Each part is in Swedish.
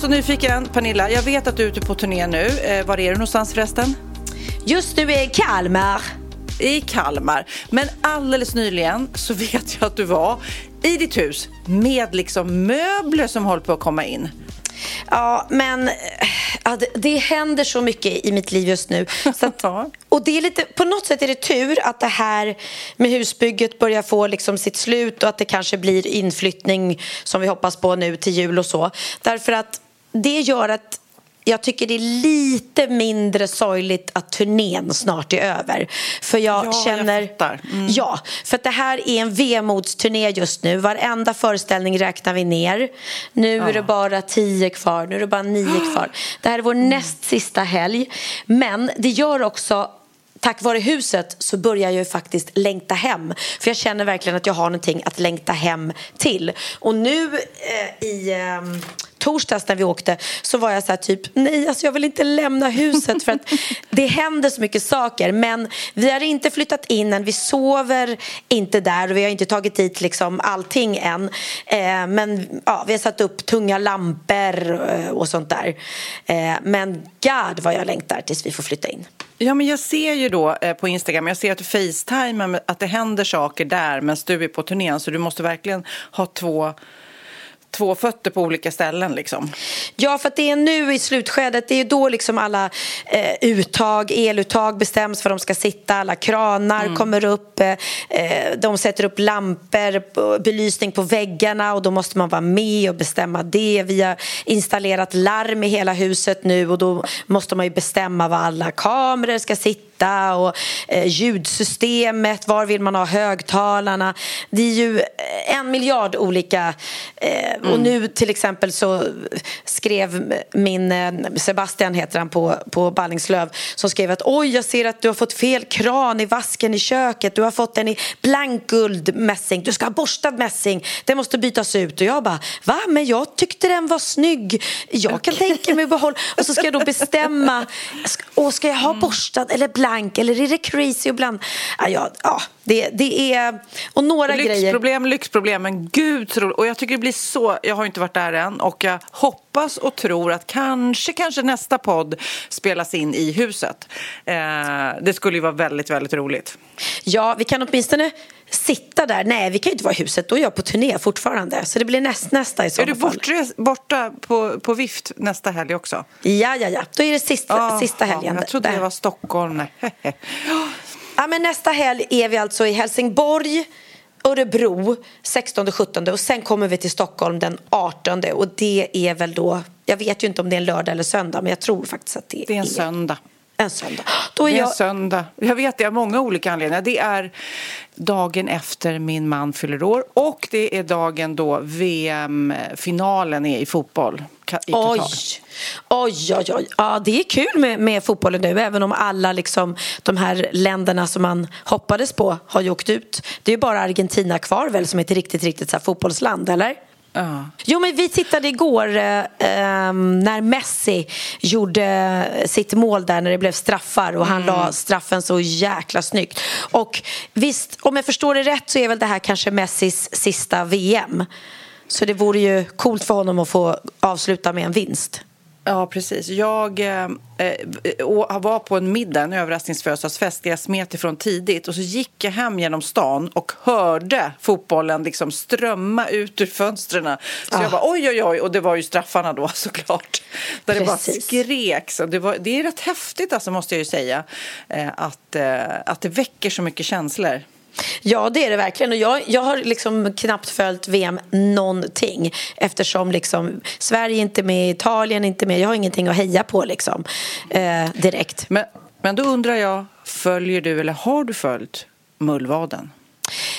så nyfiken, Pernilla. Jag vet att du är ute på turné nu. Eh, var är du någonstans förresten? Just nu är jag i Kalmar. I Kalmar. Men alldeles nyligen så vet jag att du var i ditt hus med liksom möbler som håller på att komma in. Ja, men eh, ja, det, det händer så mycket i mitt liv just nu. Så att, och det är lite, på något sätt är det tur att det här med husbygget börjar få liksom sitt slut och att det kanske blir inflyttning som vi hoppas på nu till jul och så. Därför att det gör att jag tycker det är lite mindre sorgligt att turnén snart är över. För jag Ja, jag känner... fattar. Mm. Ja, för det här är en vemodsturné just nu. Varenda föreställning räknar vi ner. Nu är det bara tio kvar, nu är det bara nio kvar. Det här är vår näst sista helg. Men det gör också Tack vare huset så börjar jag ju faktiskt längta hem. För jag känner verkligen att jag har någonting att längta hem till. Och nu eh, i eh, torsdags när vi åkte så var jag så här typ nej alltså jag vill inte lämna huset för att det händer så mycket saker. Men vi har inte flyttat in än, vi sover inte där och vi har inte tagit dit liksom allting än. Eh, men ja, vi har satt upp tunga lampor eh, och sånt där. Eh, men God vad jag längtar tills vi får flytta in. Ja, men jag ser ju då eh, på Instagram, jag ser att du facetimar att det händer saker där medan du är på turnén. Så du måste verkligen ha två, två fötter på olika ställen liksom. Ja, för det är nu i slutskedet, det är då liksom alla eh, uttag, eluttag bestäms var de ska sitta, alla kranar kommer upp, eh, eh, de sätter upp lampor, b- belysning på väggarna och då måste man vara med och bestämma det. Vi har installerat larm i hela huset nu och då måste man ju bestämma var alla kameror ska sitta och eh, ljudsystemet, var vill man ha högtalarna. Det är ju eh, en miljard olika eh, och nu till exempel så skrev min eh, Sebastian heter han på, på Ballingslöv som skrev att oj jag ser att du har fått fel kran i vasken i köket. Du har fått den i blankguld mässing du ska ha borstad mässing. Den måste bytas ut. Och jag bara va? Men jag tyckte den var snygg. Jag kan tänka mig att behålla. Och så ska jag då bestämma och ska jag ha borstad eller blank eller är det crazy och bland ja, ja, ja det, det är och några grejer Lyxproblem, lyxproblem, men gud roligt. Och jag tycker det blir så, jag har inte varit där än och jag hoppas och tror att kanske, kanske nästa podd spelas in i huset. Eh, det skulle ju vara väldigt, väldigt roligt. Ja, vi kan åtminstone sitta där. Nej, vi kan ju inte vara i huset. Då är jag på turné fortfarande. Så det blir näst, nästa i Är sådana du fall. bortres, borta på, på vift nästa helg också? Ja, ja, ja. Då är det sista, Ah, sista helgen. Jag trodde Där. det var Stockholm. Ja, men nästa helg är vi alltså i Helsingborg, Örebro 16-17 och sen kommer vi till Stockholm den 18 och det är väl då, jag vet ju inte om det är en lördag eller söndag men jag tror faktiskt att det, Det är en söndag. En söndag. Då är Det är en jag, söndag. Jag vet det av många olika anledningar. Det är dagen efter min man fyller år och det är dagen då VM-finalen är i fotboll i. Oj, oj, oj, oj. Ja, det är kul med, med fotbollen nu även om alla liksom, de här länderna som man hoppades på har ju åkt ut. Det är ju bara Argentina kvar väl som är ett riktigt, riktigt så fotbollsland, eller? Ja. Jo, men vi tittade igår eh, ehm, när Messi gjorde sitt mål där när det blev straffar och han la straffen så jäkla snyggt. Och visst, om jag förstår det rätt så är väl det här kanske Messis sista VM. Så det vore ju coolt för honom att få avsluta med en vinst. Ja, precis. Jag eh, eh, var på en middag, en överraskningsfödelsedagsfest där jag smet ifrån tidigt och så gick jag hem genom stan och hörde fotbollen liksom strömma ut ur fönstren. Så Ah. jag bara oj, oj, oj, och det var ju straffarna då såklart. Där det bara Precis. skreks. Och det, var, det är rätt häftigt alltså, måste jag ju säga, eh, att, eh, att det väcker så mycket känslor. Ja, det är det verkligen. Och jag, jag har liksom knappt följt VM någonting eftersom liksom Sverige är inte med, Italien är inte med. Jag har ingenting att heja på liksom, eh, direkt. Men, men då undrar jag, följer du eller har du följt Mullvaden?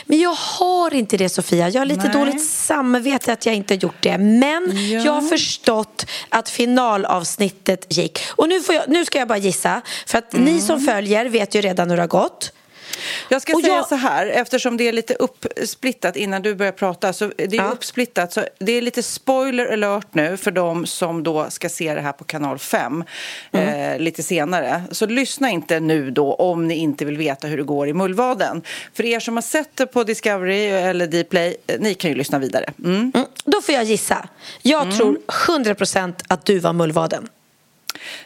Men jag har inte det, Sofia. Jag har lite Nej. dåligt samvete att jag inte gjort det. Men Ja. jag har förstått att finalavsnittet gick. Och nu, jag, nu ska jag bara gissa. För att Mm. ni som följer vet ju redan hur det har gått. Jag ska Och säga jag- så här, eftersom det är lite uppsplittat innan du börjar prata. Så det är Ja. uppsplittat, så det är lite spoiler alert nu för de som då ska se det här på kanal 5 Mm. eh, lite senare. Så lyssna inte nu då om ni inte vill veta hur det går i Mullvaden. För er som har sett det på Discovery eller Dplay, eh, ni kan ju lyssna vidare. Mm. Mm. Då får jag gissa. Jag tror 100% att du var mullvaden.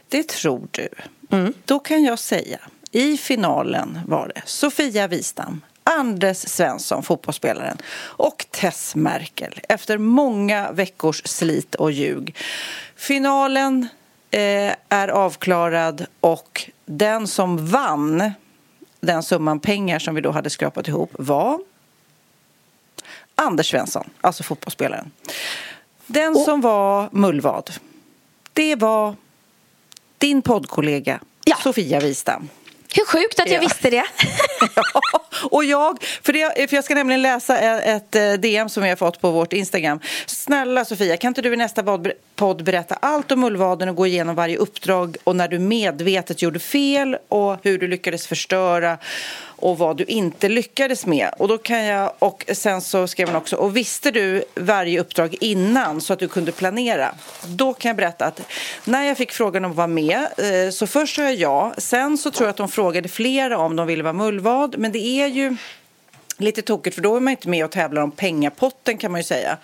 Det tror du. Mm. Då kan jag säga, i finalen var det Sofia Wistam, Anders Svensson, fotbollsspelaren, och Tess Merkel efter många veckors slit och ljug. Finalen eh, är avklarad och den som vann den summan pengar som vi då hade skrapat ihop var Anders Svensson, alltså fotbollsspelaren. Den som var mullvad, det var din poddkollega Ja. Sofia Wistam. Hur sjukt att jag Ja. visste det. Ja, och jag, för, det, för jag ska nämligen läsa ett, ett DM som vi har fått på vårt Instagram. Snälla Sofia, kan inte du i nästa podd- podd berätta allt om mullvaden och gå igenom varje uppdrag och när du medvetet gjorde fel och hur du lyckades förstöra och vad du inte lyckades med. Och då kan jag, och sen så skrev hon också, och visste du varje uppdrag innan så att du kunde planera? Då kan jag berätta att när jag fick frågan om att vara med eh, så först sa jag ja, sen så tror jag att de frågade flera om de ville vara mullvad, men det är ju Lite tokigt, för då är man inte med och tävlar om pengapotten kan man ju säga.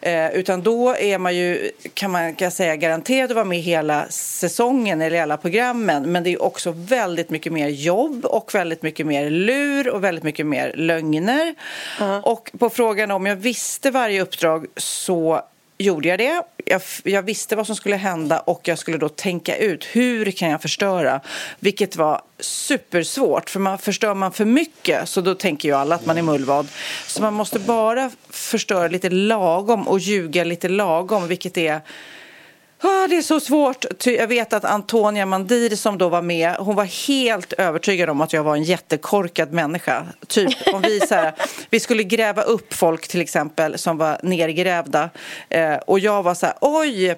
Eh, utan då är man ju, kan man kan säga, garanterad att vara med hela säsongen eller alla programmen. Men det är också väldigt mycket mer jobb och väldigt mycket mer lur och väldigt mycket mer lögner. Och på frågan om jag visste varje uppdrag så gjorde jag det. Jag, jag visste vad som skulle hända och jag skulle då tänka ut hur kan jag förstöra. Vilket var supersvårt, för man, förstör man för mycket så då tänker ju alla att man är mullvad. Så man måste bara förstöra lite lagom och ljuga lite lagom, vilket är Ah, det är så svårt. Jag vet att Antonia Mandir som då var med, hon var helt övertygad om att jag var en jättekorkad människa. Typ om vi, så här, vi skulle gräva upp folk till exempel som var nergrävda eh, och jag var så här, oj,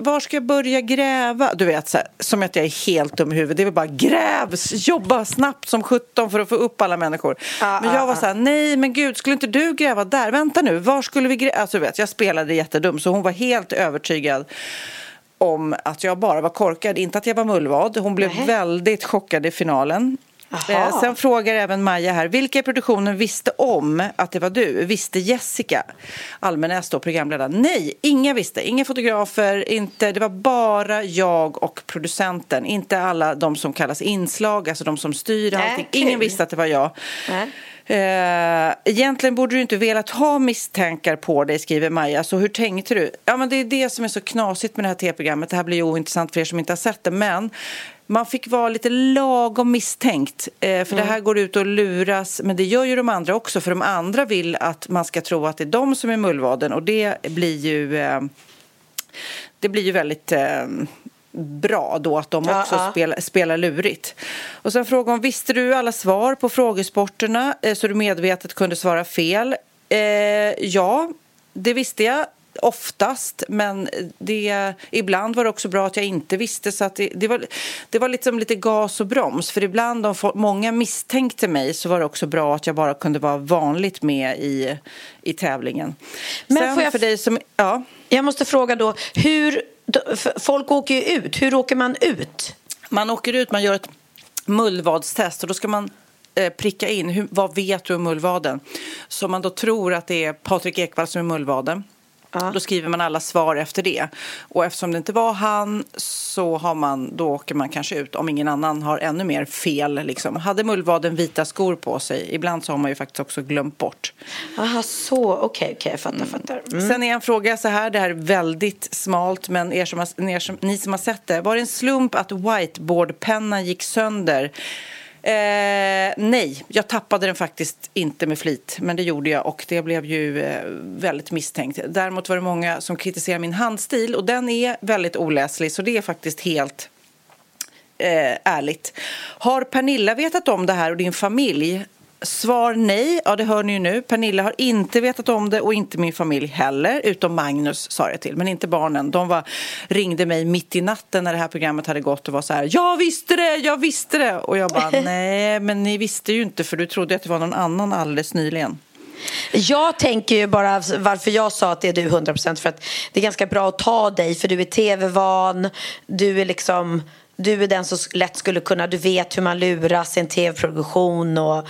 var ska jag börja gräva? Du vet, så här, som att jag är helt dum i huvudet. Det är väl bara grävs, jobba snabbt som 17 för att få upp alla människor. men jag var så här, nej men gud, skulle inte du gräva där? Vänta nu, var skulle vi gräva? Alltså, du vet, jag spelade jättedum så hon var helt övertygad om att jag bara var korkad, inte att jag var mullvad. Hon blev väldigt chockad i finalen. Eh, sen frågar även Maja här, vilka i produktionen visste om att det var du? Visste Jessica Almenäs då, programledaren? Nej, inga visste. Inga fotografer, inte, det var bara jag och producenten. Inte alla de som kallas inslag, alltså de som styr Nej, allting. kul. Ingen visste att det var jag. Nej. Eh, egentligen borde du inte velat ha misstankar på dig, skriver Maja. Så hur tänkte du? Ja, men det är det som är så knasigt med det här tv-programmet. Det här blir ju ointressant för er som inte har sett det. Men man fick vara lite lagom misstänkt. Eh, för det här går ut och luras. Men det gör ju de andra också. För de andra vill att man ska tro att det är de som är mullvaden. Och det blir ju... Eh, det blir ju väldigt eh, bra då att de också ja. spelar, spelar lurigt. Och sen frågan visste du alla svar på frågesporterna eh, så du medvetet kunde svara fel? Eh, ja, det visste jag. Oftast, men det, ibland var det också bra att jag inte visste. Så att det, det var, det var liksom lite gas och broms. För ibland om många misstänkte mig så var det också bra att jag bara kunde vara vanligt med i, i tävlingen. Men Sen får jag- för dig som... Ja. Jag måste fråga då, hur, folk åker ju ut. Hur åker man ut? Man åker ut, man gör ett mullvadstest och då ska man eh, pricka in hur, vad vet du om mullvaden. Så man då tror att det är Patrik Ekwall som är mullvaden. Då skriver man alla svar efter det. Och eftersom det inte var han så har man, då åker man kanske ut om ingen annan har ännu mer fel. Liksom. Hade mullvaden vita skor på sig? Ibland så har man ju faktiskt också glömt bort. Aha, så. Okej, okej, jag fattar, fattar. Mm. Sen är en fråga så här, det här är väldigt smalt, men er som har, er som, ni som har sett det. Var det en slump att whiteboardpennan gick sönder? Eh, nej, jag tappade den faktiskt inte med flit, men det gjorde jag och det blev ju eh, väldigt misstänkt. Däremot var det många som kritiserade min handstil och den är väldigt oläslig, så det är faktiskt helt eh, ärligt. Har Pernilla vetat om det här och din familj? Svar nej. Ja, det hör ni ju nu. Pernilla har inte vetat om det och inte min familj heller, utom Magnus sa det till, men inte barnen. De var, ringde mig mitt i natten när det här programmet hade gått och var så här, jag visste det, jag visste det. Och jag bara, nej, men ni visste ju inte för du trodde att det var någon annan alldeles nyligen. Jag tänker ju bara varför jag sa att det är du 100% för att det är ganska bra att ta dig för du är tv-van, du är liksom du är den som lätt skulle kunna, du vet hur man luras i en tv-produktion och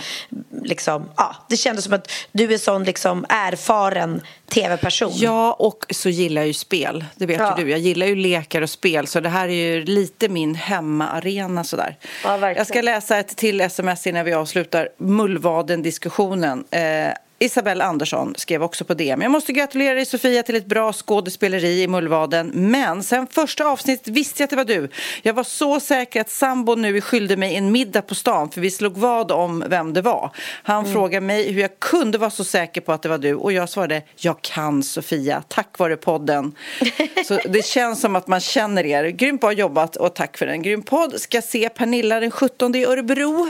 liksom, ja, det kändes som att du är sån liksom erfaren tv-person. Ja, och så gillar jag ju spel. Det vet Ja. ju du. Jag gillar ju lekar och spel, så det här är ju lite min hemmaarena sådär. Ja, verkligen. jag ska läsa ett till sms innan vi avslutar Mullvaden-diskussionen. Eh, Isabelle Andersson skrev också på DM. Jag måste gratulera dig Sofia till ett bra skådespeleri i Mullvaden. Men sen första avsnittet visste jag att det var du. Jag var så säker att sambo nu skyldig mig en middag på stan för vi slog vad om vem det var. Han frågade mig hur jag kunde vara så säker på att det var du och jag svarade jag kan Sofia, tack vare podden. Så det känns som att man känner er. Grymt bra jobbat och tack för en grym podd. Ska se Pernilla den 17 i Örebro.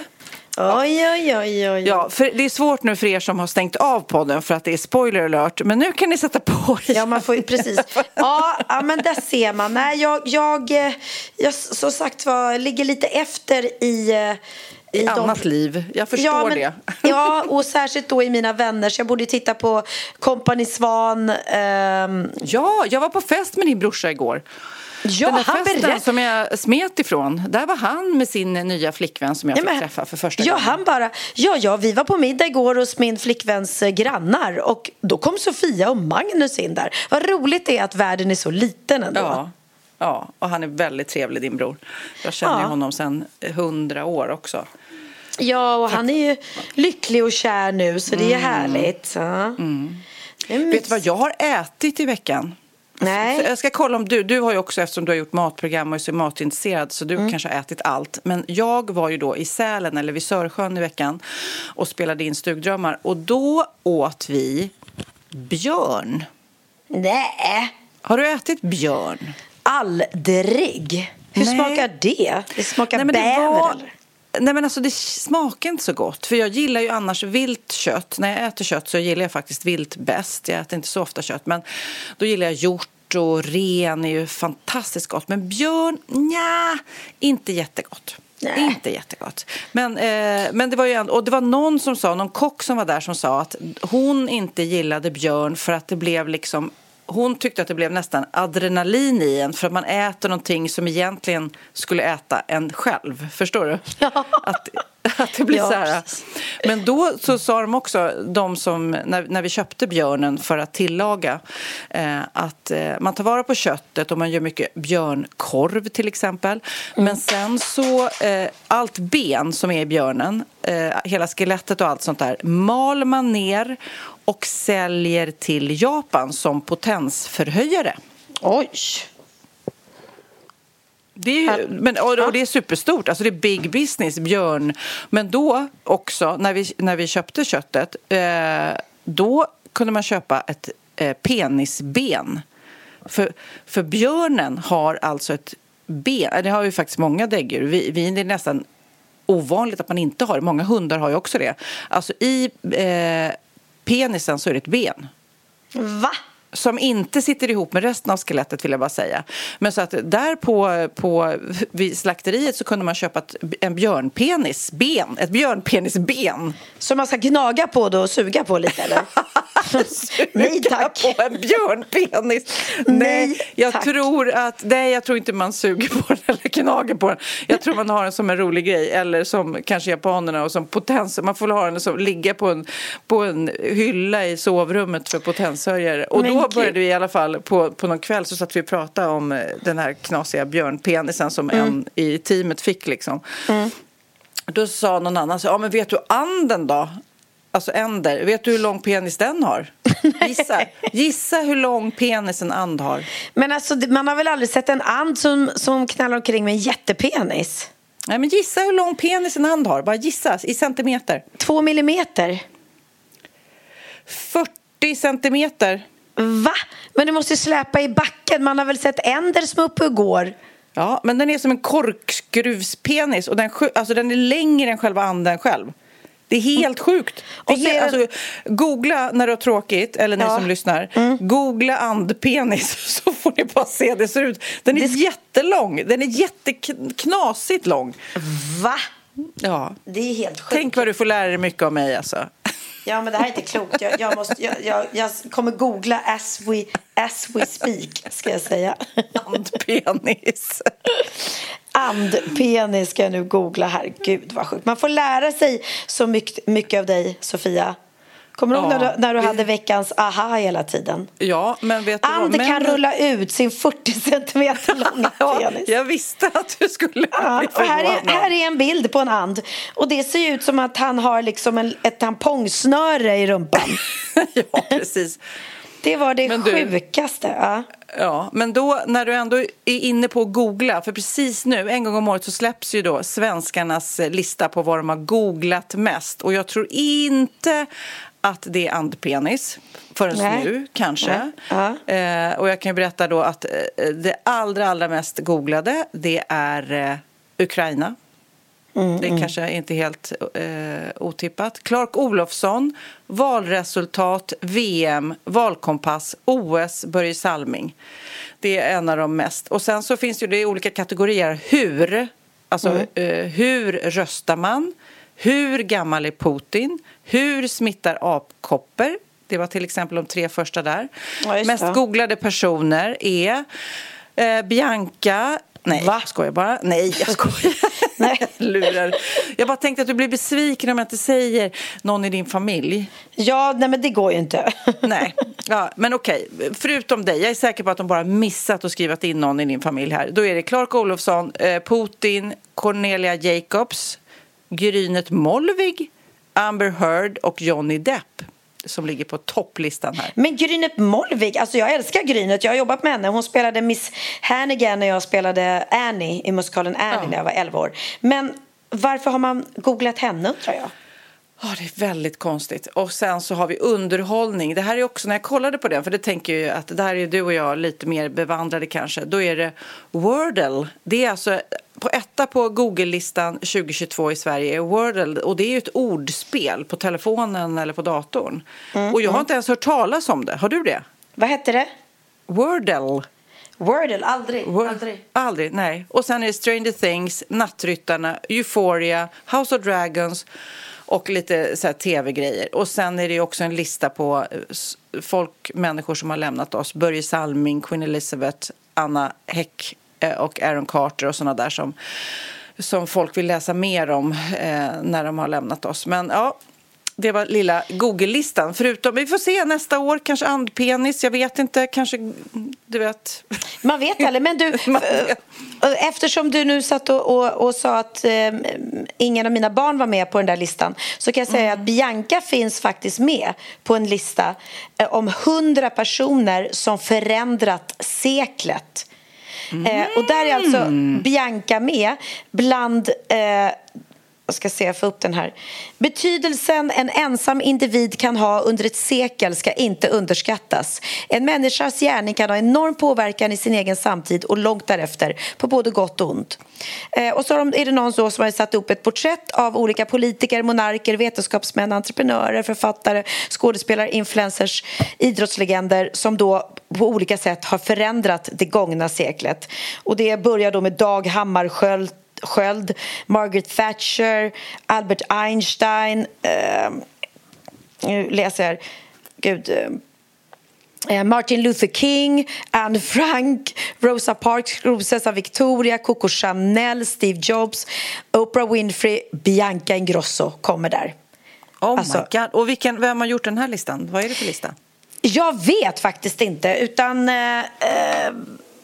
Oj, oj, oj, oj. Ja, för det är svårt nu för er som har stängt av podden för att det är spoiler alert. Men nu kan ni sätta på er. Ja, man får precis. Ja, ja men där ser man. Nej, jag, jag, eh, jag som sagt var, ligger lite efter i... eh, I de- annat liv. Jag förstår ja, men, det. ja, och särskilt då i mina vänner. Så jag borde titta på Company Svan. ehm, Ja, jag var på fest med din brorsa igår. Ja, Den där han festen berätt- som jag smet ifrån, där var han med sin nya flickvän som jag Ja, fick men- träffa för första ja, gången. han bara, ja, ja, vi var på middag igår hos min flickväns eh, grannar och då kom Sofia och Magnus in där. Vad roligt det är att världen är så liten ändå. Ja, ja, och han är väldigt trevlig, din bror. Jag känner Ja. honom sedan hundra år också. Ja, och han är ju lycklig och kär nu så det är härligt. Ja. Mm. Vet du vad jag har ätit i veckan? Nej. Så Jag ska kolla om du, du har ju också eftersom du har gjort matprogram och är så matintresserad så du kanske har ätit allt. Men jag var ju då i Sälen eller vid Sörsjön i veckan och spelade in Stugdrömmar och då åt vi björn. Nej, Har du ätit björn? aldrig. Hur Nej. smakar det? Det smakar Nej, bäver var-? Nej men alltså det smakar inte så gott. För jag gillar ju annars vilt kött. När jag äter kött så gillar jag faktiskt vilt bäst. Jag äter inte så ofta kött. Men då gillar jag hjort och ren är ju fantastiskt gott. Men björn, nja, inte jättegott. Nej. Inte jättegott. Men, eh, men det var ju ändå, och det var någon som sa, någon kock som var där som sa att hon inte gillade björn för att det blev liksom hon tyckte att det blev nästan adrenalin i en för att man äter någonting som egentligen skulle äta en själv. Förstår du? Ja. Att, att det blir Ja, så här. Men då så sa de också, de som, när, när vi köpte björnen för att tillaga, eh, att eh, man tar vara på köttet och man gör mycket björnkorv till exempel. Men sen så, eh, allt ben som är i björnen, eh, hela skelettet och allt sånt där, mal man ner och säljer till Japan som potensförhöjare. Oj. Det är men, och, det är superstort, alltså det är big business, björn. Men då också, när vi, när vi köpte köttet, eh, då kunde man köpa ett eh, penisben. För, för björnen har alltså ett ben, det har ju faktiskt många däggdjur. Vi, vi, är nästan ovanligt att man inte har det. Många hundar har ju också det. Alltså i eh, penisen så är det ett ben. Va? Som inte sitter ihop med resten av skelettet vill jag bara säga. Men så att där på, på vid slakteriet så kunde man köpa ett, en björnpenisben, ett björnpenisben. Som man ska gnaga på då och suga på lite eller? Nej tack. på en björnpenis. Nej, Nej, jag tack. tror att, nej, jag tror inte man suger på den eller gnager på den. Jag tror man har den som en rolig grej eller som kanske japanerna och som potens. Man får ha den som ligga på en, på en hylla i sovrummet för potenshöjare. Och Men då gud. började vi i alla fall på, på någon kväll så satt vi och pratade om eh, den här knasiga björnpenisen som Mm. en i teamet fick liksom. Då sa någon annan så, ja men vet du anden då? Alltså änder, vet du hur lång penis den har? Gissa, gissa hur lång penis en and har. Men alltså man har väl aldrig sett en and som, som knallar omkring med en jättepenis? Nej men gissa hur lång penis en and har, bara gissa i centimeter. Två millimeter? 40 centimeter. Va? Men du måste ju släpa i backen. Man har väl sett änder som är uppe och går? Ja, men den är som en korkskruvspenis och den, alltså den är längre än själva anden själv. Det är helt sjukt. Det är helt, alltså, googla när du har tråkigt, eller ni Ja. som lyssnar. Googla andpenis så får ni bara se hur det ser ut. Den är jättelång. Den är jätteknasigt lång. Va? Ja. Det är helt sjukt. Tänk vad du får lära dig mycket av mig alltså. Ja, men det här är inte klokt. Jag, jag, måste, jag, jag, jag kommer googla as we, as we speak, ska jag säga. Andpenis. Andpenis ska jag nu googla här. Gud, vad sjukt. Man får lära sig så mycket, mycket av dig, Sofia. Kommer du ihåg Ja. när du, när du hade veckans aha hela tiden? Ja, men vet du vad? And Men- kan rulla ut sin 40 centimeter långa Ja, penis. jag visste att du skulle Ja, bli och här, är, här är en bild på en and. Och det ser ut som att han har liksom en, ett tampongsnöre i rumpan. ja, precis. Det var det Men du- sjukaste. Ja. Ja, men då när du ändå är inne på att googla, för precis nu, en gång om året så släpps ju då svenskarnas lista på vad de har googlat mest. Och jag tror inte att det är andpenis förrän Nej. nu, kanske. Nej. Eh, och jag kan berätta då att eh, det allra, allra mest googlade, det är eh, Ukraina. det är kanske inte helt eh, otippat. Clark Olofsson, valresultat, VM, valkompass, OS, Börje Salming. Det är en av de mest. Och sen så finns det det olika kategorier. Hur, alltså eh, hur röstar man? Hur gammal är Putin? Hur smittar apkoppor? Det var till exempel de tre första där. Ja, Mest det. googlade personer är eh, Bianca Nej, Va? jag skojar bara. Nej, jag skojar. Nej. Lurar. Jag bara tänkte att du blir besviken om jag inte säger någon i din familj. Ja, nej men det går ju inte. Nej, ja, men okej. Förutom dig, jag är säker på att de bara missat att skriva in någon i din familj här. Då är det Clark Olofsson, eh, Putin, Cornelia Jacobs, Grynet Molvig, Amber Heard och Johnny Depp som ligger på topplistan här. Men Grynet Molvig, alltså jag älskar Grynet. Jag har jobbat med henne. Hon spelade Miss Hannigan när jag spelade Annie i musikalen Annie Ja. när jag var 11 år. Men varför har man googlat henne undrar jag? Ja, det är väldigt konstigt. Och sen så har vi underhållning. Det här är också, när jag kollade på den, för det tänker jag ju att där är du och jag lite mer bevandrade kanske. Då är det Wordle. Det är alltså på etta på Google-listan 2022 i Sverige är Wordle. Och det är ju ett ordspel på telefonen eller på datorn. och jag har inte ens hört talas om det. Har du det? Vad hette det? Wordle. Wordle, aldrig. Word- aldrig. Aldrig, nej. Och sen är det Stranger Things, Nattryttarna, Euphoria, House of Dragons och lite så tv-grejer. Och sen är det också en lista på eh, folk, människor som har lämnat oss. Börje Salming, Queen Elizabeth, Anna Häck eh, och Aaron Carter och sådana där som, som folk vill läsa mer om eh, när de har lämnat oss. Men ja, det var lilla Google-listan. Förutom, vi får se nästa år, kanske andpenis, jag vet inte, kanske, du vet. Man vet aldrig. Men du, vet. eh, eftersom du nu satt och, och, och sa att eh, ingen av mina barn var med på den där listan så kan jag säga Mm. att Bianca finns faktiskt med på en lista eh, om hundra personer som förändrat seklet. Eh, och där är alltså Mm. Bianca med bland eh, jag ska se, jag får upp den här. Betydelsen en ensam individ kan ha under ett sekel ska inte underskattas. En människas gärning kan ha enorm påverkan i sin egen samtid och långt därefter, på både gott och ont. Eh, och så är det någon som har satt upp ett porträtt av olika politiker, monarker, vetenskapsmän, entreprenörer, författare, skådespelare, influencers, idrottslegender som då på olika sätt har förändrat det gångna seklet. Och det börjar då med Dag Hammarskjöld Sköld, Margaret Thatcher, Albert Einstein. Eh, nu läser jag. Gud. Eh, Martin Luther King, Anne Frank, Rosa Parks, Prinsessa Victoria, Coco Chanel, Steve Jobs, Oprah Winfrey, Bianca Ingrosso kommer där. Oh alltså, my God. Och vilken, vem har gjort den här listan? Vad är det för lista? Jag vet faktiskt inte, utan... Eh,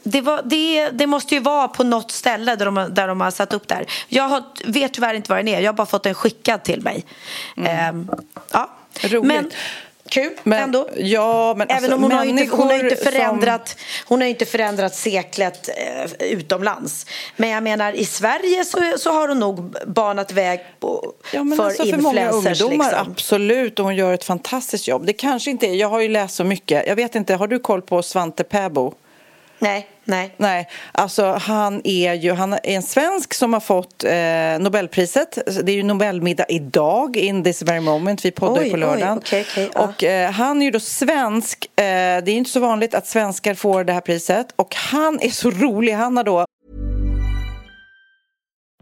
det, var, det, det, måste ju vara på något ställe där de, där de har satt upp det här. Jag har, vet tyvärr inte vad den är. Jag har bara fått den skickad till mig. Mm. Eh, ja. Roligt. Men, kul men, ändå. Ja, men Även alltså, om hon har, inte, hon, har inte förändrat, som... hon har inte förändrat seklet eh, utomlands. Men jag menar i Sverige så, så har hon nog banat väg på, ja, för alltså, influencers. För många ungdomar, liksom. absolut. Och hon gör ett fantastiskt jobb. Det kanske inte är, jag har ju läst så mycket. Jag vet inte, har du koll på Svante Pääbo? Nej, nej. Nej, alltså han är ju han är en svensk som har fått eh, Nobelpriset. Det är ju Nobelmiddag idag, in this very moment. Vi poddar oj, på lördagen. Oj, okay, okay, ja. Och eh, han är ju då svensk. Eh, det är inte så vanligt att svenskar får det här priset. Och han är så rolig. Han har då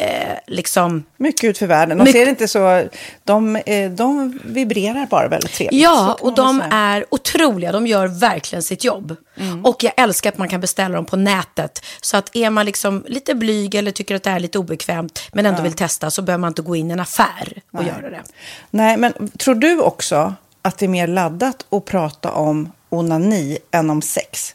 eh, liksom Mycket ut för världen. De Mycket- ser inte så... De, eh, de vibrerar bara väldigt trevligt. Ja, och de säga. är otroliga. De gör verkligen sitt jobb. Mm. Och jag älskar att man kan beställa dem på nätet. Så att är man liksom lite blyg eller tycker att det är lite obekvämt men ändå vill testa så behöver man inte gå in i en affär och göra det. Nej, men tror du också att det är mer laddat att prata om onani än om sex?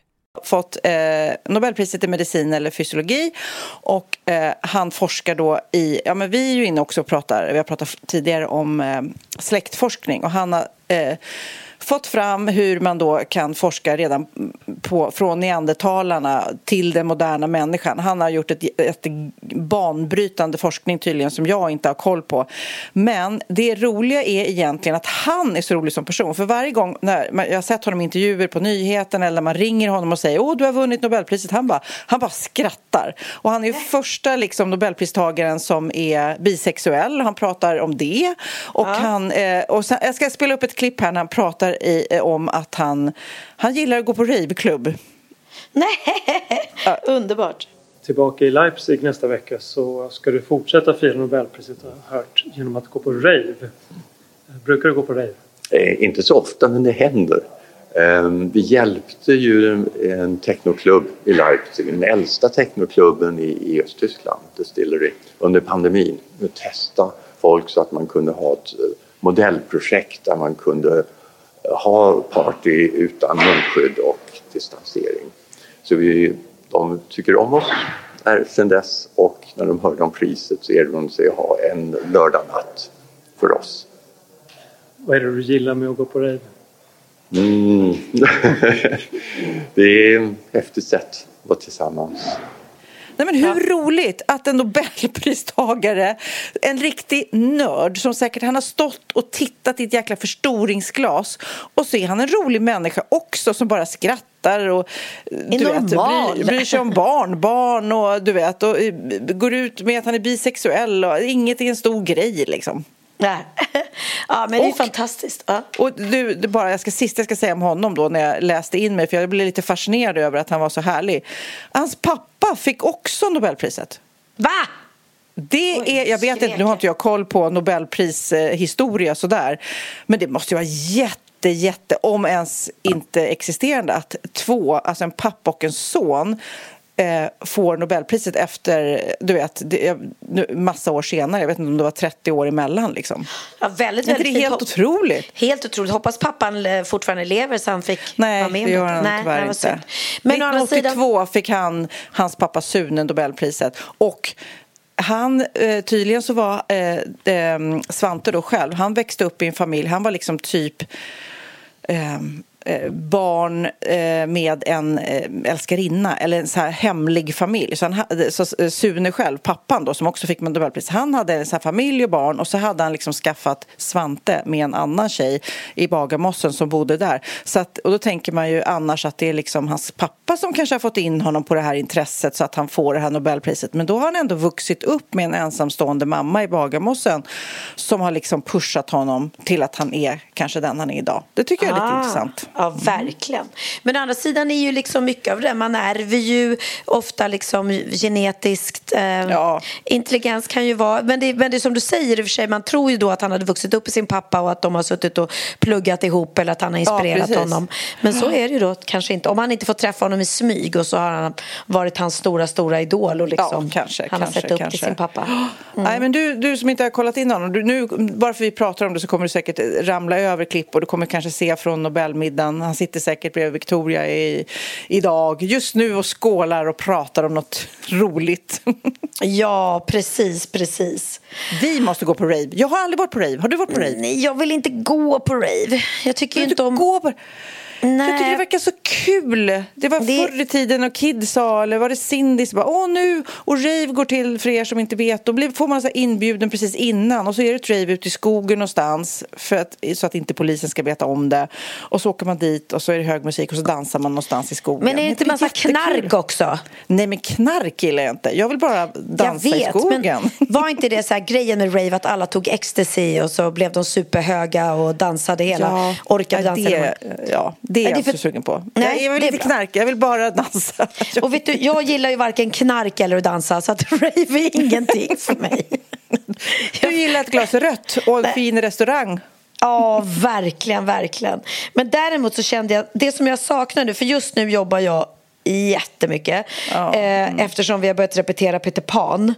Fått eh, Nobelpriset i medicin eller fysiologi. Och eh, han forskar då i, ja men vi är ju inne också och pratar, vi har pratat tidigare om eh, släktforskning. Och han har eh, fått fram hur man då kan forska redan på, från neandertalarna till den moderna människan. Han har gjort ett, ett banbrytande forskning tydligen som jag inte har koll på. Men det roliga är egentligen att han är så rolig som person. För varje gång när jag har sett honom i intervjuer på nyheten eller man ringer honom och säger åh du har vunnit Nobelpriset, han bara, han bara skrattar. Och han är första liksom, Nobelpristagaren som är bisexuell. Han pratar om det. Och ja. han, eh, och sen, jag ska spela upp ett klipp här när han pratar i, eh, om att han, han gillar att gå på raveklubb. Nej, ja. underbart. Tillbaka i Leipzig nästa vecka så ska du fortsätta fira Nobelpriset har jag hört genom att gå på rave. Brukar du gå på rave? Eh, inte så ofta men det händer. Eh, vi hjälpte ju en, en technoklubb i Leipzig, den äldsta technoklubben i, i Östtyskland, Distillery, under pandemin. Att testa folk så att man kunde ha ett eh, modellprojekt där man kunde ha party utan munskydd och distansering. Så vi, de tycker om oss sen dess och när de hörde om priset så erbjöd de sig att ha en lördagnatt för oss. Vad är det du gillar med att gå på rave? Mm. det är ett häftigt sätt att vara tillsammans. Nej, men hur ja. roligt att en Nobelpristagare, en riktig nörd som säkert han har stått och tittat i ett jäkla förstoringsglas och så är han en rolig människa också som bara skrattar och du vet, bryr, bryr sig om barn, barn och du vet och eh, går ut med att han är bisexuell och inget är en stor grej liksom. Nej. Ja, men det är fantastiskt. Ja. Och du, det bara, jag ska, sista jag ska säga om honom då när jag läste in mig, för jag blev lite fascinerad över att han var så härlig. Hans pappa fick också Nobelpriset. Va? Det Oj, är, jag vet inte, nu har inte jag koll på Nobelprishistoria sådär, men det måste ju vara jätte jätte, om ens inte existerande, att två, alltså en pappa och en son eh, får Nobelpriset efter, du vet, det, massa år senare. Jag vet inte om det var 30 år emellan. Liksom. Ja, väldigt, väldigt det är helt otroligt. Helt otroligt. Hoppas pappan eh, fortfarande lever så han fick Nej, vara med. det gör han Nej, tyvärr inte. Men 1982 sidan... fick han, hans pappa Sune Nobelpriset. Och han, eh, tydligen så var eh, eh, Svante då själv, han växte upp i en familj, han var liksom typ Eh, barn eh, med en eh, älskarinna eller en så här hemlig familj. Så, han, så Sune själv, pappan då, som också fick Nobelpris, han hade en så här familj och barn och så hade han liksom skaffat Svante med en annan tjej i Bagarmossen som bodde där. Så att, och då tänker man ju annars att det är liksom hans pappa som kanske har fått in honom på det här intresset så att han får det här Nobelpriset. Men då har han ändå vuxit upp med en ensamstående mamma i Bagarmossen som har liksom pushat honom till att han är kanske den han är idag. Det tycker jag är lite Ah, intressant. Ja, verkligen. Men å andra sidan är ju liksom mycket av det, man ärver ju ofta liksom genetiskt. Eh, Ja. Intelligens kan ju vara, men det, men det är som du säger i och för sig, man tror ju då att han hade vuxit upp med sin pappa och att de har suttit och pluggat ihop eller att han har inspirerat precis. honom. Men så är det ju då kanske inte. Om han inte får träffa honom i smyg och så har han varit hans stora, stora idol och liksom, Ja, kanske, han kanske, har sett upp kanske. till sin pappa. Nej, men du, du som inte har kollat in honom, du, nu, bara för vi pratar om det så kommer du säkert ramla över klipp och du kommer kanske se från Nobelmiddagen. Han sitter säkert bredvid Victoria i, idag, just nu och skålar och pratar om något roligt. Ja, precis, precis. Vi måste gå på rave. Jag har aldrig varit på rave. Har du varit på rave? Nej, jag vill inte gå på rave. Jag tycker inte om... gå på... Nej. Jag tycker det verkar så kul. Det var Det- förr i tiden och Kid sa, eller var det Cindy som bara, åh nu, och rave går till, för er som inte vet, då blir, får man så inbjuden precis innan och så är det ett rave ute i skogen någonstans för att, så att inte polisen ska veta om det. Och så åker man dit och så är det hög musik och så dansar man någonstans i skogen. Men är det inte massa jättekul? knark också? Nej, men knark gillar jag inte. Jag vill bara dansa jag i vet, skogen. men var inte det så här grejen med rave att alla tog ecstasy och så blev de superhöga och dansade hela, orkade dansa det, ja, det är Nej, jag inte för- sugen på. Nej, jag, vill inte knarka, jag vill bara dansa. Och vet du, jag gillar ju varken knark eller att dansa så att rave är ingenting för mig. Du gillar ett glas rött och en fin restaurang. Ja, verkligen, verkligen. Men däremot så kände jag, det som jag saknar nu, för just nu jobbar jag jättemycket Ja. eh, eftersom vi har börjat repetera Peter Pan.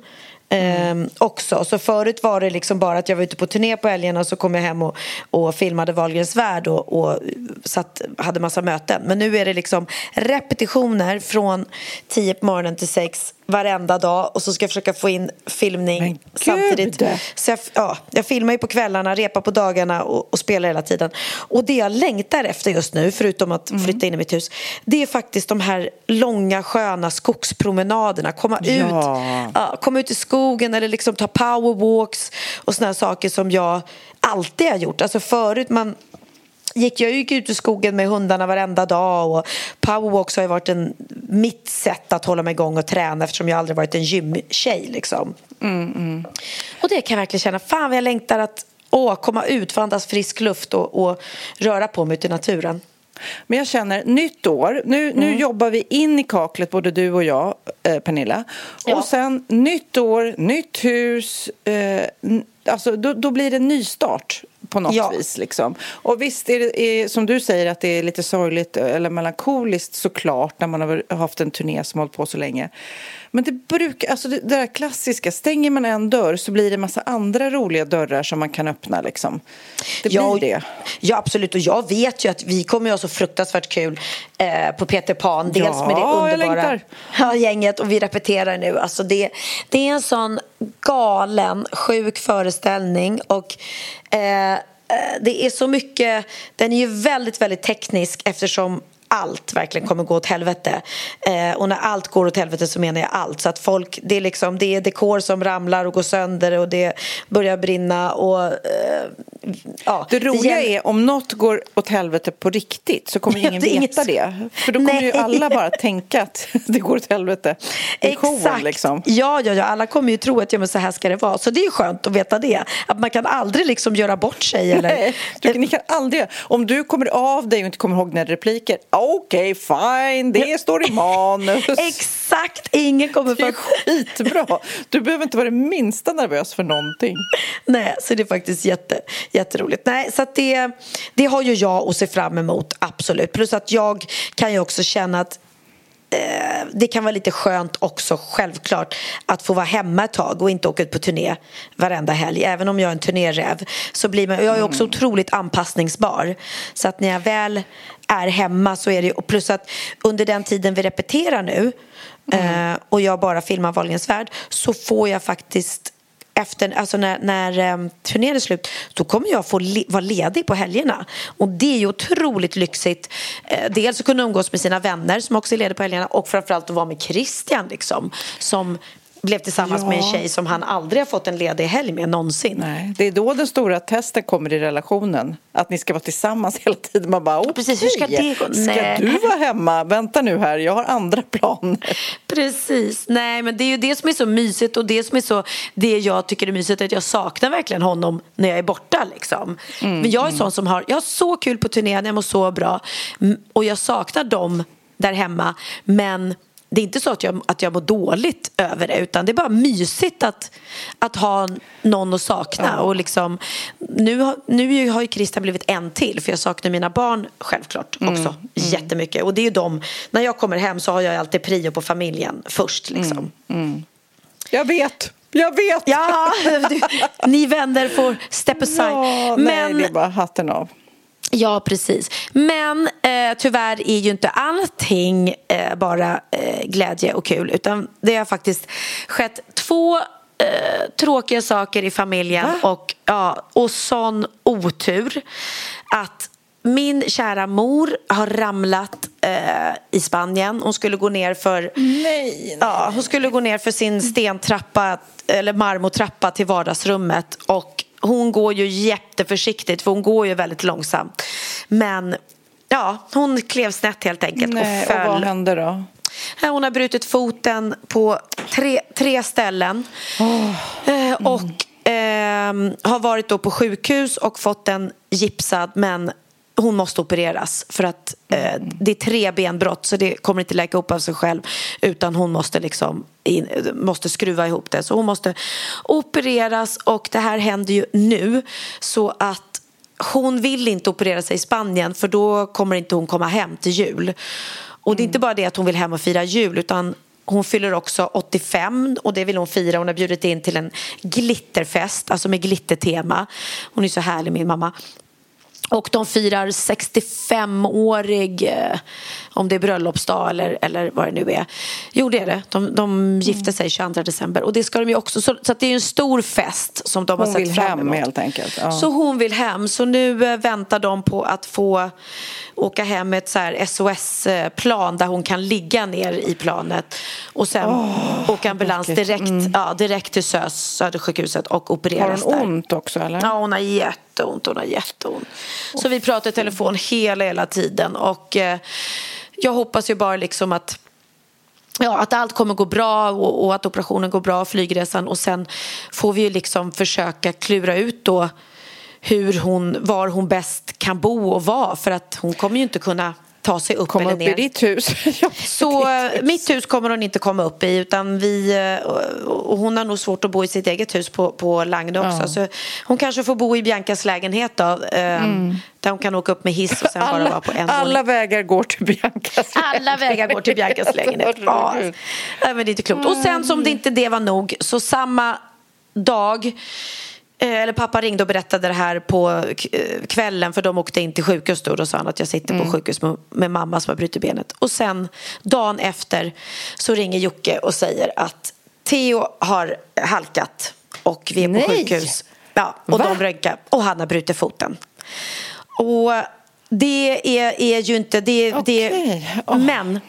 Eh, också. Så förut var det liksom bara att jag var ute på turné på helgerna och så kom jag hem och, och filmade Wahlgrens värld och, och satt, hade massa möten. Men nu är det liksom repetitioner från 10 på morgonen till 6 varenda dag och så ska jag försöka få in filmning samtidigt. Så jag, ja, jag filmar ju på kvällarna, repar på dagarna och, och spelar hela tiden. Och det jag längtar efter just nu, förutom att Mm. flytta in i mitt hus, det är faktiskt de här långa sköna skogspromenaderna. Komma Ja. ut, ja, komma ut i skogen eller liksom ta powerwalks och såna här saker som jag alltid har gjort. Alltså förut man gick jag gick ut i skogen med hundarna varenda dag och powerwalks har ju varit en, mitt sätt att hålla mig igång och träna eftersom jag aldrig varit en gymtjej liksom. Och det kan jag verkligen känna, fan vad jag längtar att åh, komma ut, få andas frisk luft och, och röra på mig ute i naturen. Men jag känner, nytt år, nu, Mm. nu jobbar vi in i kaklet både du och jag, eh, Pernilla. Ja. Och sen nytt år, nytt hus, eh, alltså då, då blir det en nystart på något Ja. vis. Liksom. Och visst är det är, som du säger att det är lite sorgligt eller melankoliskt såklart när man har haft en turné som hållit på så länge. Men det brukar, alltså det, det där klassiska, stänger man en dörr så blir det en massa andra roliga dörrar som man kan öppna liksom. Det blir Ja, det. Ja, absolut. Och jag vet ju att vi kommer att ha så fruktansvärt kul eh, på Peter Pan. Dels Ja, med det underbara ja, gänget och vi repeterar nu. Alltså det, det är en sån galen, sjuk föreställning. Och Eh, eh, det är så mycket... Den är ju väldigt, väldigt teknisk eftersom allt verkligen kommer gå åt helvete. Eh, och när allt går åt helvete så menar jag allt. Så att folk, det är liksom, det är dekor som ramlar och går sönder och det börjar brinna och eh, ja. Det roliga gäller- är om något går åt helvete på riktigt så kommer Ja, ingen det är veta det. För då kommer ju Nej. alla bara tänka att det går åt helvete i showen liksom. Ja, ja, ja, alla kommer ju tro att ja, men så här ska det vara. Så det är skönt att veta det. Att man kan aldrig liksom göra bort sig. Eller... Nej, du, ni kan aldrig, om du kommer av dig och inte kommer ihåg dina repliker, okej fine, det står i manus. Exakt, ingen kommer Det är för... skitbra. Du behöver inte vara det minsta nervös för någonting. Nej, så det är faktiskt jätte, jätteroligt. Nej, så det, det har ju jag att se fram emot, absolut. Plus att jag kan ju också känna att det kan vara lite skönt också, självklart, att få vara hemma ett tag och inte åka ut på turné varenda helg. Även om jag är en turnéräv så blir man, jag är också otroligt anpassningsbar. Så att när jag väl är hemma så är det och plus att under den tiden vi repeterar nu eh, och jag bara filmar Wahlgrens värld så får jag faktiskt efter, alltså när, när um, turnén är slut, då kommer jag få le- vara ledig på helgerna. Och det är ju otroligt lyxigt. Eh, dels att kunna umgås med sina vänner som också är lediga på helgerna och framförallt att vara med Christian liksom. Som blev tillsammans Ja. med en tjej som han aldrig har fått en ledig helg med någonsin. Nej, det är då den stora testen kommer i relationen. Att ni ska vara tillsammans hela tiden. Man bara, okej, precis, hur ska det gå? ska Nej. du vara hemma? Vänta nu här, jag har andra planer. Precis. Nej, men det är ju det som är så mysigt och det som är så det jag tycker är mysigt är att jag saknar verkligen honom när jag är borta liksom. men jag är sån som har, jag har så kul på turnén, jag mår så bra Mm, och jag saknar dem där hemma men det är inte så att jag, att jag mår dåligt över det utan det är bara mysigt att, att ha någon att sakna. Och liksom, nu, har, nu har ju Christian blivit en till för jag saknar mina barn självklart också jättemycket. Och det är ju de, när jag kommer hem så har jag alltid prio på familjen först. Liksom. Jag vet, jag vet! Ja, du, ni vänner får step aside. Ja, nej, det är bara hatten av. Ja, precis. Men eh, tyvärr är ju inte allting eh, bara eh, glädje och kul utan det har faktiskt skett två eh, tråkiga saker i familjen och, ja, och sån otur att min kära mor har ramlat eh, i Spanien. Hon skulle gå ner för Nej, Ja, hon skulle gå ner för sin stentrappa eller marmortrappa till vardagsrummet och hon går ju jätteförsiktigt för hon går ju väldigt långsamt. Men ja, hon klev snett helt enkelt Nej, och och föll. vad hände då? Hon har brutit foten på tre, tre ställen. Eh, och ehm, har varit då på sjukhus och fått den gipsad men hon måste opereras för att eh, det är tre benbrott så det kommer inte läka upp av sig själv utan hon måste liksom in, måste skruva ihop det så hon måste opereras och det här händer ju nu så att hon vill inte operera sig i Spanien för då kommer inte hon komma hem till jul. Och det är inte bara det att hon vill hem och fira jul utan hon fyller också 85 och det vill hon fira. Hon har bjudit in till en glitterfest, alltså med glittertema. Hon är så härlig min mamma. Och de firar 65-årig, eh, om det är bröllopsdag eller, eller vad det nu är. Jo, det är det. De, de gifte sig 22 december. Och det ska de ju också. Så, så att det är en stor fest som de har Hon sett vill fram hem emot. helt enkelt. Ja. Så hon vill hem. Så nu eh, väntar de på att få åka hem med ett så SOS-plan där hon kan ligga ner i planet och sen åka ambulans direkt, ja, direkt till SÖS, Södersjukhuset och Har opereras hon där. ont också eller? Ja, hon har jätteont. Hon har jätteont. Så vi pratar i telefon hela, hela tiden. Och eh, jag hoppas ju bara liksom att Ja, att allt kommer gå bra och, och att operationen går bra, flygresan och sen får vi ju liksom försöka klura ut då hur hon, var hon bäst kan bo och vara för att hon kommer ju inte kunna ta sig upp Komma eller upp ner. i ditt hus. Ja, Så eh, mitt hus kommer hon inte komma upp i utan vi, eh, och hon har nog svårt att bo i sitt eget hus på, på Langde också. Så hon kanske får bo i Biancas lägenhet då. eh, Där hon kan åka upp med hiss och sen bara vara på en Mm. alla våning. vägar går till Biancas Alla vägar går till Biancas lägenhet. Ja, men det är inte klokt. Och sen som det inte det var nog så samma dag eller pappa ringde och berättade det här på eh, kvällen för de åkte in till sjukhus då. Då sa han att jag sitter på sjukhus med, med mamma som har brutit benet. Och sen dagen efter så ringer Jocke och säger att Theo har halkat och vi är på Nej. sjukhus. Ja, och Va? de röntgar och han har brutit foten. Och det är, är ju inte... Det, det, Okej. Åh. Men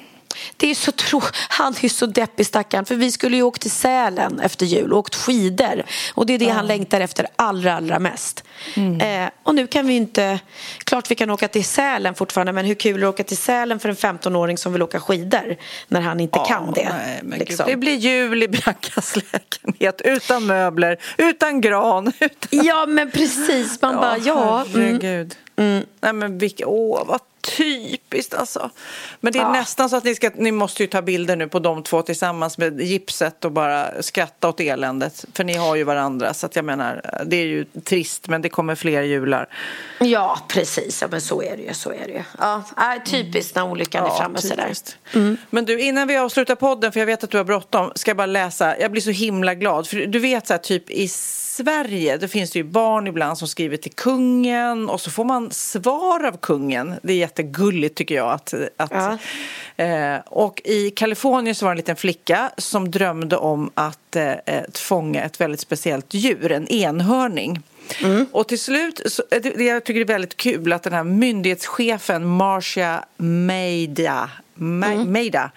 det är så tro... han är så deppig stackaren. För vi skulle ju åka till Sälen efter jul och åkt skidor. Och det är det han längtar efter allra, allra mest. Mm. Eh, och nu kan vi inte... Klart vi kan åka till Sälen fortfarande men hur kul är det att åka till Sälen för en 15-åring som vill åka skidor när han inte kan det? Nej, liksom. Det blir jul i Biancas lägenhet utan möbler, utan gran. Utan... Ja men precis, man bara ja. Mm. Herregud. Nej men vilka, åh vad typiskt alltså. Men det är Ja. nästan så att ni ska, ni måste ju ta bilder nu på de två tillsammans med gipset och bara skratta åt eländet. För ni har ju varandra så att jag menar, det är ju trist men det kommer fler jular. Ja, precis. Ja, men så är det ju. Så är det ju. Ja, äh, typiskt när olyckan är framme sådär. typiskt. Men du, innan vi avslutar podden, för jag vet att du har bråttom, ska jag bara läsa. Jag blir så himla glad. För du vet så här, typ i Sverige, då finns det ju barn ibland som skriver till kungen och så får man svar av kungen. Det är jättegulligt tycker jag. Att, att, Ja. eh, och i Kalifornien så var det en liten flicka som drömde om att eh, ett fånga ett väldigt speciellt djur, en enhörning. Och till slut, så, det, det jag tycker det är väldigt kul att den här myndighetschefen Marcia Meida Ma- Meida.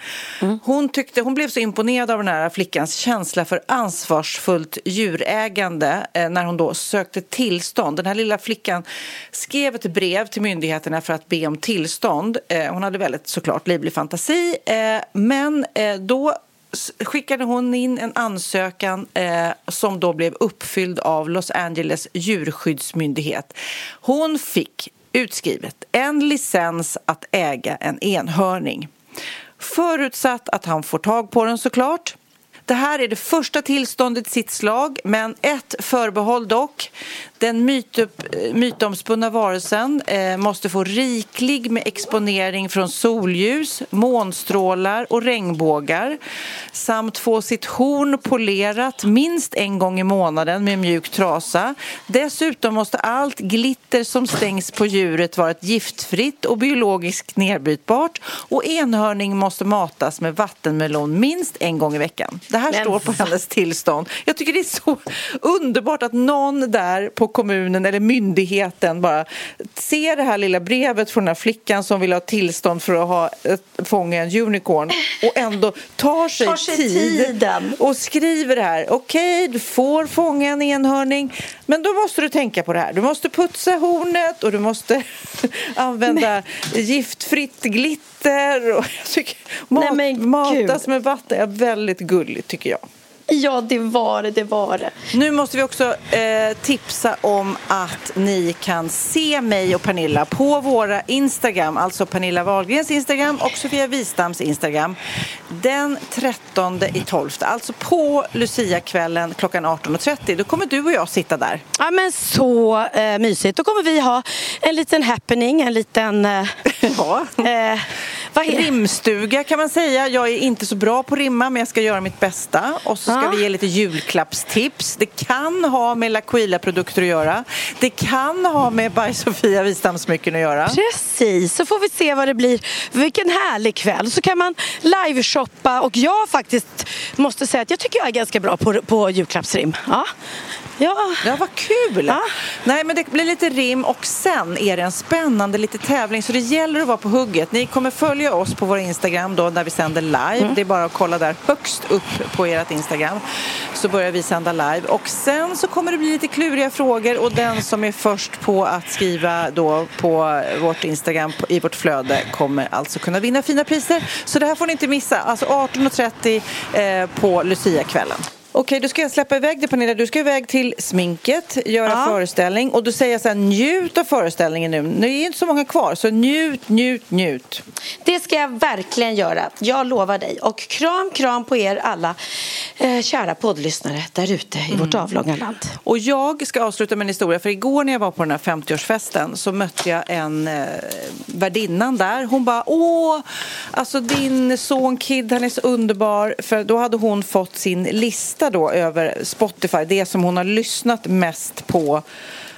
Hon, tyckte, hon blev så imponerad av den här flickans känsla för ansvarsfullt djurägande eh, när hon då sökte tillstånd. Den här lilla flickan skrev ett brev till myndigheterna för att be om tillstånd. Eh, hon hade väldigt såklart livlig fantasi, eh, men då skickade hon in en ansökan eh, som då blev uppfylld av Los Angeles djurskyddsmyndighet. Hon fick utskrivet en licens att äga en enhörning. Förutsatt att han får tag på den såklart. Det här är det första tillståndet i sitt slag, men ett förbehåll dock. Den mytup, mytomspunna varelsen eh, måste få riklig med exponering från solljus, månstrålar och regnbågar samt få sitt horn polerat minst en gång i månaden med mjuk trasa. Dessutom måste allt glitter som stängs på djuret vara ett giftfritt och biologiskt nedbrytbart och enhörning måste matas med vattenmelon minst en gång i veckan. Det här Men står på hennes tillstånd. Jag tycker det är så underbart att någon där på kommunen eller myndigheten bara ser det här lilla brevet från den här flickan som vill ha tillstånd för att ha, fånga en unicorn och ändå tar sig, Tar sig tid tiden. och skriver det här. Okej, du får fånga en enhörning, men då måste du tänka på det här. Du måste putsa hornet och du måste använda giftfritt glitter. Och jag tycker, mat, Nej, matas med vatten är väldigt gulligt tycker jag. Ja, det var det, det var det. Nu måste vi också eh, tipsa om att ni kan se mig och Pernilla på våra Instagram, alltså Pernilla Wahlgrens Instagram och Sofia Wistams Instagram, den 13 i 12, alltså på Lucia-kvällen klockan 18.30. Då kommer du och jag sitta där. Ja, men så eh, mysigt. Då kommer vi ha en liten happening, en liten... Eh, Ja. vad är? Rimstuga kan man säga. Jag är inte så bra på rimma men jag ska göra mitt bästa. Och så ska Ja. vi ge lite julklappstips. Det kan ha med L'Aquila-produkter att göra. Det kan ha med By Sofia Wistam-smycken att göra. Precis, så får vi se vad det blir. Vilken härlig kväll. Så kan man live-shoppa och jag faktiskt måste säga att jag tycker jag är ganska bra på, på julklappsrim. Ja. Ja. Ja, vad kul! Ja. Nej, men det blir lite rim och sen är det en spännande lite tävling så det gäller att vara på hugget. Ni kommer följa oss på vår Instagram då när vi sänder live. Mm. Det är bara att kolla där högst upp på ert Instagram så börjar vi sända live och sen så kommer det bli lite kluriga frågor och den som är först på att skriva då på vårt Instagram i vårt flöde kommer alltså kunna vinna fina priser. Så det här får ni inte missa. Alltså 18.30 eh, på Lucia-kvällen. Okej, då ska jag släppa iväg dig Pernilla. Du ska iväg till sminket, göra Ja. föreställning och då säger jag så här, njut av föreställningen nu. Nu är inte så många kvar, så njut, njut, njut. Det ska jag verkligen göra. Jag lovar dig. Och kram, kram på er alla eh, kära poddlyssnare där ute i vårt avlånga land. Och jag ska avsluta med en historia, för igår när jag var på den här 50-årsfesten så mötte jag en eh, värdinnan där. Hon bara, åh, alltså din son Kid, han är så underbar. För då hade hon fått sin lista då över Spotify, det som hon har lyssnat mest på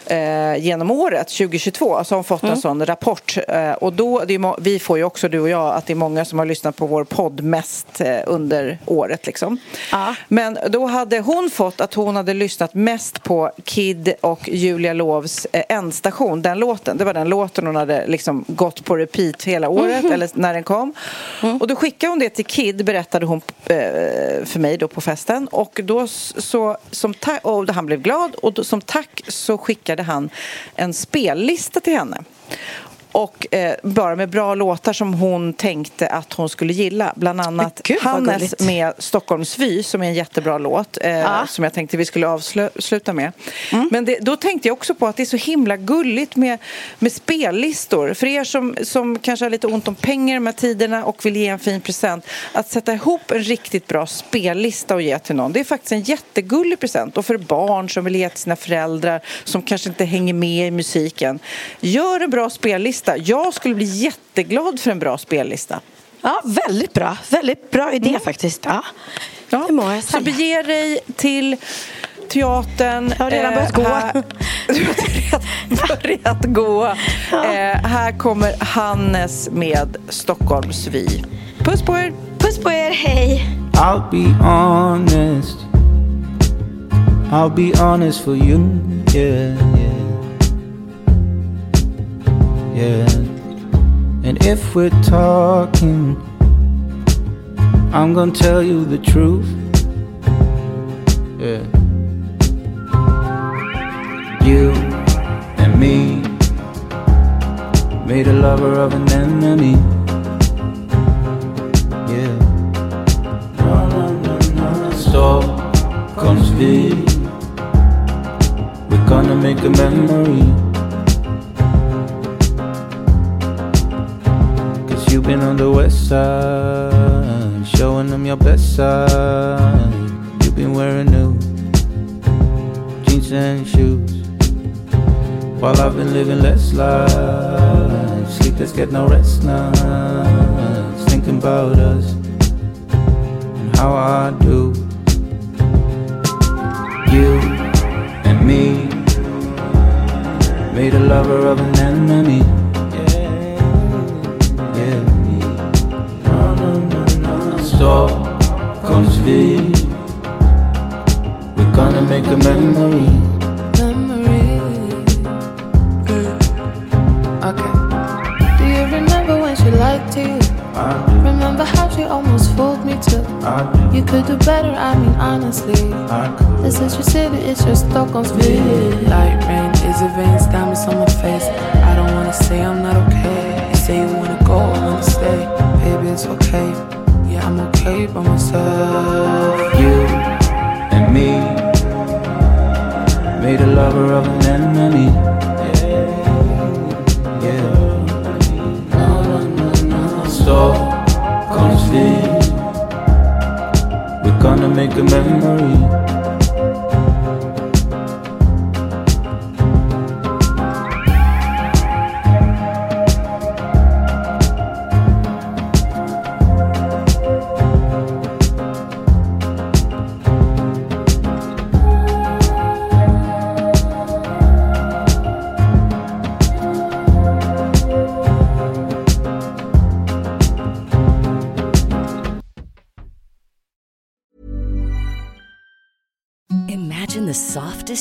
eh, genom året, 2022, så har hon fått en sån rapport. Eh, och då, är, vi får ju också, du och jag, att det är många som har lyssnat på vår podd mest eh, under året. Liksom. Ja. Men då hade hon fått att hon hade lyssnat mest på Kid och Julia Lovs eh, Endstation, den låten. Det var den låten hon hade liksom gått på repeat hela året, eller när den kom. Och då skickade hon det till Kid, berättade hon eh, för mig då på festen. Och då så, som och han blev glad och då, som tack så skickade han en spellista till henne. Och eh, bara med bra låtar som hon tänkte att hon skulle gilla. Bland annat gud, Hannes med Stockholmsvy som är en jättebra låt eh, Ja. som jag tänkte vi skulle avsluta med. Men det, då tänkte jag också på att det är så himla gulligt med, med spellistor. För er som, som kanske har lite ont om pengar de här tiderna och vill ge en fin present. Att sätta ihop en riktigt bra spellista och ge till någon. Det är faktiskt en jättegullig present. Och för barn som vill ge till sina föräldrar som kanske inte hänger med i musiken. Gör en bra spellista. Jag skulle bli jätteglad för en bra spellista. Ja, väldigt bra. Väldigt bra idé faktiskt. Ja. Ja. Det må jag Så säga. bege dig till teatern. Jag har redan börjat gå. här- Du har redan börjat gå. Eh, här kommer Hannes med Stockholmsvy. Puss på er! Puss på er, hej! I'll be honest. I'll be honest for you. Yeah, yeah. Yeah. And if we're talking, I'm gonna tell you the truth. Yeah. You and me made a lover of an enemy. Yeah. Stockholmsville. We're gonna make a memory. You've been on the west side, showing them your best side. You've been wearing new jeans and shoes. While I've been living less life, sleepless, get no rest nights, thinking about us and how I do. You and me made a lover of an enemy. No. Stockholmsville. We're gonna make a memory. Okay. Do you remember when she lied to you? Uh-huh. Remember how she almost fooled me too? Uh-huh. You could do better, I mean honestly. This is your city, it's your Stockholmsville. Light rain, is it veins, diamonds on my face. I don't wanna say I'm not okay. You say you wanna go, I wanna stay. Baby, it's okay. I'm okay by myself. You and me made a lover of an enemy.